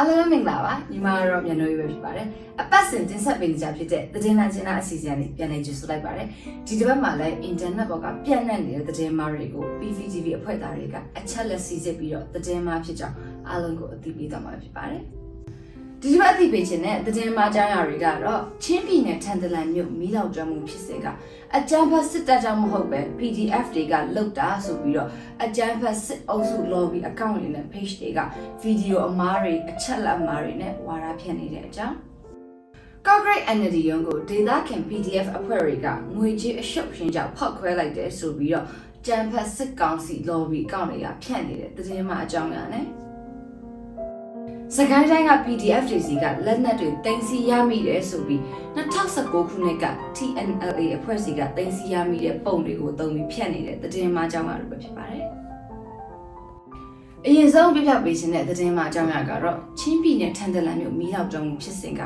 အားလုံးမင်္ဂလာပါညီမကတော့မြန်လို့ရပဲဖြစ်ပါတယ်အပတ်စဉ်တင်ဆက်ပေးနေကြဖြစ်တဲ့သတင်းလာချင်းလားအစီအစဉ်လေးပြန်လည်ကြိုဆိုလိုက်ပါတယ်ဒီတစ်ပတ်မှာလည်းအင်တာနက်ပေါ်ကပြန့်နှံ့နေတဲ့သတင်းမားတွေကို PVTV အဖွဲ့သားတွေကအချက်လက်စီစစ်ပြီးတော့သတင်းမားဖြစ်ကြောင်းအားလုံးကိုအသိပေးသွားမှာဖြစ်ပါတယ် ဒီတစ်ပတ်အသိပေးခြင်းနဲ့သတင်းမားကြားရတွေကတော့ချင်းပြည်နယ်ထန်တလန်မြို့မီးလောင်ကျွမ်းမှုဖြစ်စဉ်ကအကြမ်းဖက်စစ်တပ်ကြောင့်မဟုတ်ပဲ PDF တွေကလုတ်တာဆိုပြီးတော့အကြမ်းဖက်စစ်အုပ်စု lobby account တွေနဲ့ page တွေကဗီဒီယိုအမားတွေအချက်လက်အမားတွေနဲ့ဝါဒဖြန့်နေတဲ့အကြောင်း Concrete Energy ရုံးကိုဒေသခံ PDF အဖွဲ့တွေကငွေကြေးအရှုပ်ရှင်းကြောင့်ဖောက်ခွဲလိုက်တယ်ဆိုပြီးတော့ကြမ်းဖက်စစ်ကောင်စီ lobby account တွေကဖြန့်နေတဲ့သတင်းမှအကြောင်းအရာနဲ့ စကိုင်းတိုင်းက PDF တွေစီကလက်နက်တွေတင်စီရမိတယ်ဆိုပြီး2019ခုနှစ်က TNLA အဖွဲ့စီကတင်စီရမိတဲ့ပုံတွေကိုသုံးပြီးဖြန့်နေတဲ့သတင်းမှအကြောင်းအရာတွေပဲဖြစ်ပါတယ်။အရင်ဆုံးပြပြပေးခြင်းတဲ့သတင်းမှအကြောင်းအရာကတော့ချင်းပြည်နယ်ထန်တလန်မြို့မီးလောက်တုံးမှုဖြစ်စဉ်က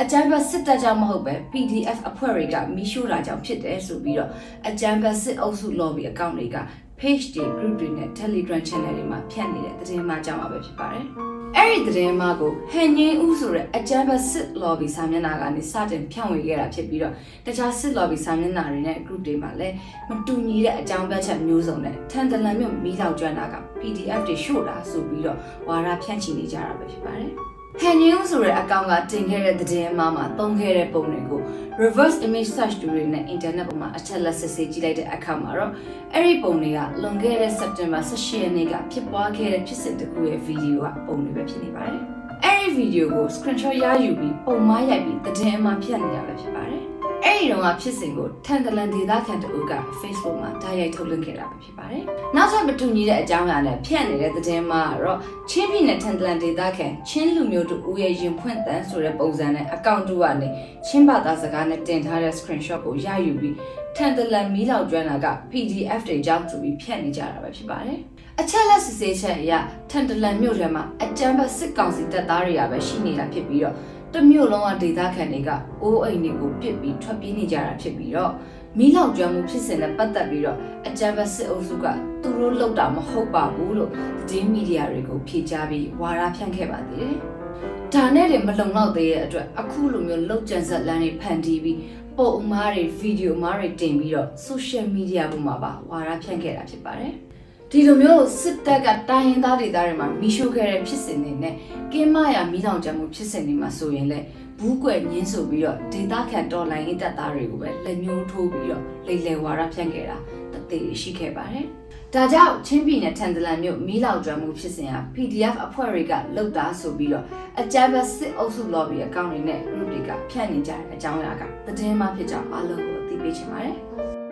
အကြမ်းဖက်စစ်တပ်ကြောင့်မဟုတ်ပဲ PDF အဖွဲ့တွေကမီးရှို့တာကြောင့်ဖြစ်တယ်ဆိုပြီးတော့အကြမ်းဖက်စစ်အုပ်စု lobby account တွေက page တွေ group တွေနဲ့ Telegram channel တွေမှာဖြန့်နေတဲ့သတင်းမှအကြောင်းအရာပဲဖြစ်ပါတယ်။ အဲ့ဒီသတင်းမှကိုဟန်ငင်းဦးဆိုတဲ့အကြမ်းဖက်စစ် lobby စာမျက်နှာကနေစတင်ဖြန့်ဝေခဲ့တာဖြစ်ပြီးတော့တခြားစစ် lobby စာမျက်နှာတွေနဲ့ group တွေမှာလည်းမတူညီတဲ့အကြောင်းပြချက်မျိုးစုံနဲ့ထန်တလန်မြို့မီးလောက်ကျွမ်းတာက PDF တွေရှို့တာဆိုပြီးတော့ဝါဒဖြန့်ချီနေကြတာပဲဖြစ်ပါတယ် ဟန်နျူးဆိုတဲ့အကောင့်ကတင်ခဲ့တဲ့သတင်းအမှားမှာသုံးခဲ့တဲ့ပုံတွေကို reverse image search တွေနဲ့ internet ပေါ်မှာအချက်လက်စစ်ဆေးကြည့်လိုက်တဲ့အခါမှာတော့အဲ့ဒီပုံတွေကလွန်ခဲ့တဲ့ September 18ရက်နေ့ကဖြစ်ပွားခဲ့တဲ့ဖြစ်စဉ်တစ်ခုရဲ့ဗီဒီယိုကပုံတွေပဲဖြစ်နေပါတယ်။အဲ့ဒီဗီဒီယိုကို screenshot ရယူပြီးပုံမှားရိုက်ပြီးသတင်းအမှားဖြတ်နေတာပဲဖြစ်ပါတယ်။ အဲ့ဒီတော့ကဖြစ်စဉ်ကိုထန်တလန်ဒေသခံတအုပ်က Facebook မှာဓာတ်ရိုက်ထုတ်လွှင့်ခဲ့တာပဲဖြစ်ပါတယ်။နောက်ထပ်မတူညီတဲ့အကြောင်းအရာနဲ့ဖြန့်နေတဲ့သတင်းမှာတော့ချင်းပြည်နယ်ထန်တလန်ဒေသခံချင်းလူမျိုးတို့ဦးရဲ့ရင်ဖွင့်တန်းဆိုတဲ့ပုံစံနဲ့အကောင့်တူကနေချင်းဘာသာစကားနဲ့တင်ထားတဲ့ screenshot ကိုရယူပြီးထန်တလန်မီးလောင်ကျွမ်းတာက PDF တွေကြောင့်ဆိုပြီးဖြန့်နေကြတာပဲဖြစ်ပါတယ်။အချက်လက်စစ်ဆေးချက်အရထန်တလန်မြို့ထဲမှာအကြမ်းဖက်စစ်ကောင်စီတပ်သားတွေကပဲရှိနေတာဖြစ်ပြီးတော့ တမျိုးလုံးကဒေသခံတွေကအိုးအိမ်တွေကိုပစ်ပြီးထွက်ပြေးနေကြတာဖြစ်ပြီးတော့မီးလောင်ကျွမ်းမှုဖြစ်စဉ်နဲ့ပတ်သက်ပြီးတော့အကြမ်းဖက်စစ်အုပ်စုကသူတို့လှုပ်တာမဟုတ်ပါဘူးလို့သတင်းမီဒီယာတွေကိုဖြေကြားပြီးဝါဒဖြန့်ခဲ့ပါသေးတယ်။ဒါနဲ့တည်းမလုံလောက်သေးတဲ့အတွက်အခုလိုမျိုးလှုပ်ကြံဆက်လန်းတွေဖန်တီးပြီးပုံအမားတွေဗီဒီယိုအမားတွေတင်ပြီးတော့ social media ပေါ်မှာပါဝါဒဖြန့်ခဲ့တာဖြစ်ပါတယ်။ ဒီလိုမျိုးစစ်တပ်ကတိုင်းရင်းသားဒေသတွေမှာမီးရှို့ခဲ့တဲ့ဖြစ်စဉ်တွေနဲ့ကင်းမရမီးလောင်ကြမှုဖြစ်စဉ်တွေမှာဆိုရင်လည်းဘူးကွယ်ညင်းဆိုပြီးတော့ဒေသခံတော်လိုင်းရေးတပ်သားတွေကိုပဲလက်ညှိုးထိုးပြီးတော့လိမ်လည်ဝါဒဖြန့်ခဲ့တာတသေးရှိခဲ့ပါတယ်။ဒါကြောင့်ချင်းပြည်နယ်ထန်တလန်မြို့မီးလောင်ကျွမ်းမှုဖြစ်စဉ်ဟာ PDF အဖွဲ့တွေကလှုပ်တာဆိုပြီးတော့အကြမ်းဖက်စစ်အုပ်စု lobby အကောင့်တွေနဲ့ group တွေကဖြန့်နေကြတဲ့အကြောင်းအရာကသတင်းမှဖြစ်ကြောင်းအားလုံးကိုအသိပေးချင်ပါတယ်။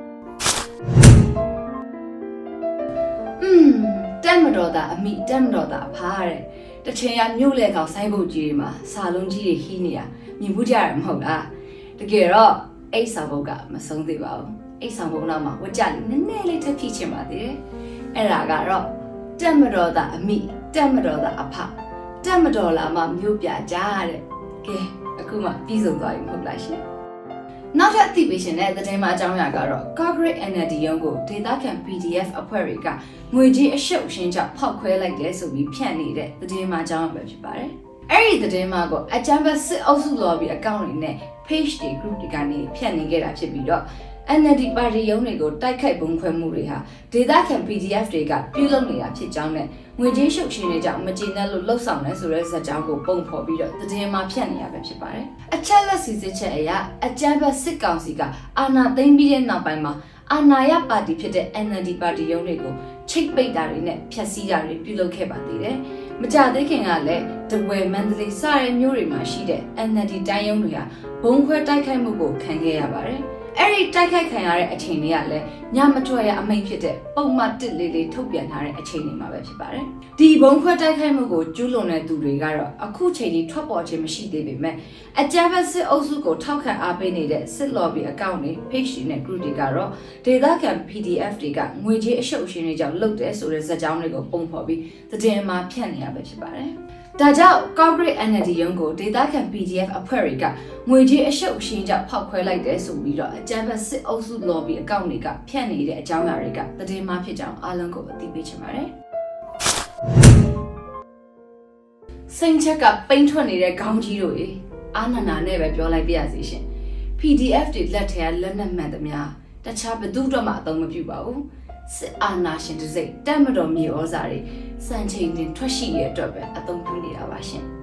တက်မတော်တာအမိတက်မတော်တာအဖားတဲ့တချင်ရမြို့လေကောင်ဆိုင်းဖို့ကြီးတွေမှာစာလုံးကြီးတွေဟီးနေတာမြင်မှုကြရမဟုတ်လားတကယ်တော့အိတ်ဆောင်ဘုတ်ကမဆုံးသေးပါဘူးအိတ်ဆောင်ဘုတ်နောက်မှာဝကြလေးနည်းနည်းလေးထပ်ဖြည့်ချင်ပါသေးတယ်အဲ့ဒါကတော့တက်မတော်တာအမိတက်မတော်တာအဖတက်မတော်လာမှမြို့ပြကြတဲ့ကဲအခုမှပြီးဆုံးသွားပြီမဟုတ်လားရှင် နောက်ထပ်အသိပေးရှင်တဲ့သတင်းမှအကြောင်းအရာကတော့ Corporate NLD ရုံးကိုဒေသခံ PDF အဖွဲ့တွေကငွေကြေးအရှုပ်ရှင်းကြောင့်ဖောက်ခွဲလိုက်တယ်ဆိုပြီးဖြန့်နေတဲ့သတင်းမှအကြောင်းအရာပဲဖြစ်ပါတယ်။အဲ့ဒီသတင်းမှကိုအကြမ်းဖက်စစ်အုပ်စု lobby account တွေနဲ့ page တွေ group တွေကနေဖြန့်နေခဲ့တာဖြစ်ပြီးတော့ NLD ပါတီရုံးတွေကိုတိုက်ခိုက်ပုံခွဲမှုတွေဟာဒေသခံ PDF တွေကပြုလုပ်နေတာဖြစ်ကြောင်းနဲ့ငွေကြေးရှုပ်ရှင်တွေကြောင့်မကျေနပ်လို့လှုပ်ဆောင်နေဆိုတဲ့ဇာတ်ကြောင်းကိုပုံဖော်ပြီးတော့သတင်းမှဖြန့်နေရပဲဖြစ်ပါတယ်။အချက်လက်စီစစ်ချက်အရအကြမ်းဖက်စစ်ကောင်စီကအာဏာသိမ်းပြီးတဲ့နောက်ပိုင်းမှာအာဏာရပါတီဖြစ်တဲ့ NLD ပါတီရုံးတွေကိုချိတ်ပိတ်တာတွေနဲ့ဖျက်ဆီးတာတွေပြုလုပ်ခဲ့ပါသေးတယ်။မကြသေးခင်ကလည်းတဝယ်မန္တလေးစတဲ့မြို့တွေမှာရှိတဲ့ NLD တိုင်းရုံးတွေဟာဘုံခွဲတိုက်ခိုက်မှုကိုခံခဲ့ရပါတယ်။ အဲ့ဒီတိုက်ခိုက်ခံရတဲ့အချိန်တွေကလည်းညမထွက်ရအမိန့်ဖြစ်တဲ့ပုံမှန်တစ်လေးလေးထုတ်ပြန်ထားတဲ့အချိန်တွေမှာပဲဖြစ်ပါတယ်။ဒီဘုံခွဲတိုက်ခိုက်မှုကိုကျူးလွန်တဲ့သူတွေကတော့အခုချိန်ကြီးထွက်ပေါ်ခြင်းမရှိသေးပေမဲ့အကြမ်းဖက်စစ်အုပ်စုကိုထောက်ခံအားပေးနေတဲ့စစ် lobby အကောင့်တွေ page တွေနဲ့ group တွေကတော့ဒေသခံ PDF တွေကငွေကြေးအရှုပ်အရှင်းတွေကြောင့်လုပ်တယ်ဆိုတဲ့ဇာတ်ကြောင်းတွေကိုပုံဖော်ပြီးသတင်းမှာဖြန့်နေရပဲဖြစ်ပါတယ်။ဒါကြောင့် corporate entity ရုံးကိုဒေတာခံ PDF အဖွဲ့တွေကငွေကြေးအရှုပ်အရှင်းကြောင့်ဖောက်ခွဲလိုက်တယ်ဆိုပြီးတော့အကြမ်းဖက်စစ်အုပ်စု lobby အကောင့်တွေကဖြန့်နေတဲ့အကြောင်းအရာတွေကသတင်းမှဖြစ်ကြောင်းအားလုံးကိုအသိပေးချင်ပါတယ်။စိန်ချက်ကပိန်းထွက်နေတဲ့ခေါင်းကြီးတို့ရေအာနန္ဒာနဲ့ပဲပြောလိုက်ပြရစီရှင် PDF တွေလက်ထဲကလက်နက်မှန်သမျှတခြားဘယ်သူတော့မှအသုံးမပြုပါဘူးစစ်အာဏာရှင်တစ်စိတ်တက်မတော်မြေဩဇာတွေစံချိန်တင်ထွက်ရှိရတဲ့အတွက်ပဲအသုံးပြုနေတာပါရှင်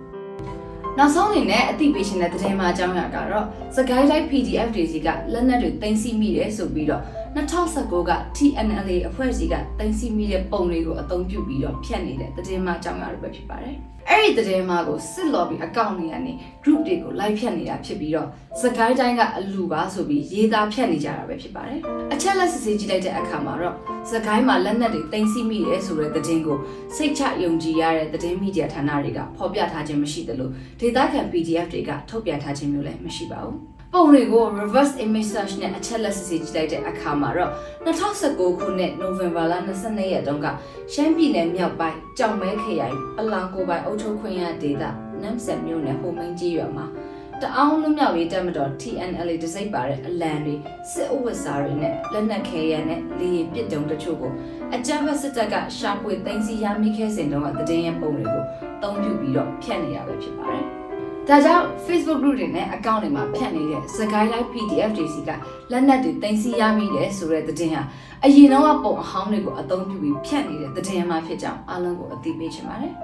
နောက်ဆုံးအနေနဲ့အသိပေးရှင်တဲ့သတင်းမှာအကြောင်းအရာကတော့စကိုင်းတိုင်း PDF တွေစီကလက်နက်တွေတင်စီမိတယ်ဆိုပြီးတော့2019က TNLA အဖွဲ့အစည်းကတင်စီမိတဲ့ပုံတွေကိုအသုံးပြုပြီးတော့ဖြတ်နေတဲ့သတင်းမှာအကြောင်းအရာတွေပဲဖြစ်ပါတယ်။ အဲ့ဒီသတင်းမှာကိုစစ် lobby အကောင့်တွေကနေ group တွေကို live ဖြတ်နေတာဖြစ်ပြီးတော့စကိုင်းတိုင်းကအလူပါဆိုပြီးရေးသားဖြတ်နေကြတာပဲဖြစ်ပါတယ်။အချက်လက်စစ်ဆေးကြည့်လိုက်တဲ့အခါမှာတော့စကိုင်းမှာလက်နက်တွေတင်စီမိတယ်ဆိုတဲ့သတင်းကိုစိတ်ချယုံကြည်ရတဲ့သတင်းမီဒီယာဌာနတွေကဖော်ပြထားခြင်းမရှိသလိုဒေသခံ PDF တွေကထုတ်ပြန်ထားခြင်းမျိုးလည်းမရှိပါဘူး။ ပုံတွေကို reverse image search နဲ့အချက်လက်စစ်ဆေးကြည့်လိုက်တဲ့အခါမှာတော့2019ခုနှစ် November လ22ရက်တုန်းကရှမ်းပြည်နယ်မြောက်ပိုင်းကြောင်မဲခရိုင်ပလောင်ကိုပိုင်အုပ်ချုပ်ခွင့်ရဒေသနမ်ဆက်မြို့နယ်ဟိုမင်းကြီးရွာမှာတအောင်လွမြောက်ရေးတပ်မတော် TNLA တစိပ်ပါတဲ့အလံတွေစစ်အုပ်ဝတ်စားတွေနဲ့လက်နက်ခဲယမ်းနဲ့လေယာဉ်ပစ်တုံးတချို့ကိုအကြမ်းဖက်စစ်တပ်ကရှာဖွေသိမ်းဆည်းရမိခဲ့စဉ်တုန်းကတည်င်းရဲ့ပုံတွေကိုတုံးပြပြီးတော့ဖြတ်နေရပဲဖြစ်ပါတယ်။ ဒါကြောင့် Facebook group တွေနဲ့ account တွေမှာဖြတ်နေတဲ့စကိုင်းတိုင်း PDF တွေစီကလက်နက်တွေတင်စီရမိတယ်ဆိုတဲ့သတင်းဟာအရင်တော့ကပုံအဟောင်းတွေကိုအသုံးပြုပြီးဖြတ်နေတဲ့သတင်းမှဖြစ်ကြောင်းအားလုံးကိုအသိပေးချင်ပါတယ်။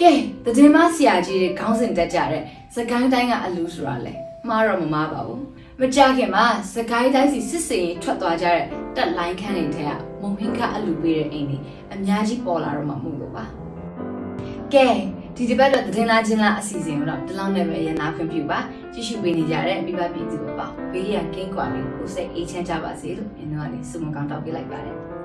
ကဲသတင်းမဆရာကြီးတွေခေါင်းစဉ်တက်ကြတဲ့စကိုင်းတိုင်းကအလူဆိုတာလဲမှားတော့မမှားပါဘူး။မကြခင်မှာစကိုင်းတိုင်းစီစစ်စင်ရင်ထွက်သွားကြတဲ့တက်လိုင်းခန်းတွေထဲကမုံဟင်းကအလူပေးတဲ့အိမ်တွေအများကြီးပေါ်လာတော့မှမှုလို့ပါ။ ကဲဒီတစ်ပတ်တော့သတင်းလားချင်းလားအစီအစဉ်ကိုတော့ဒီလောက်နဲ့ပဲရနာခွင့်ပြုပါကြည့်ရှုပေးနေကြတဲ့မိဘပြည်သူတွေပေါ့ဘေးရန်ကင်းကွာလေးကိုစိတ်အေးချမ်းကြပါစေလို့ကျွန်တော်ကနေဆုမကောင်းတောင်းပေးလိုက်ပါတယ်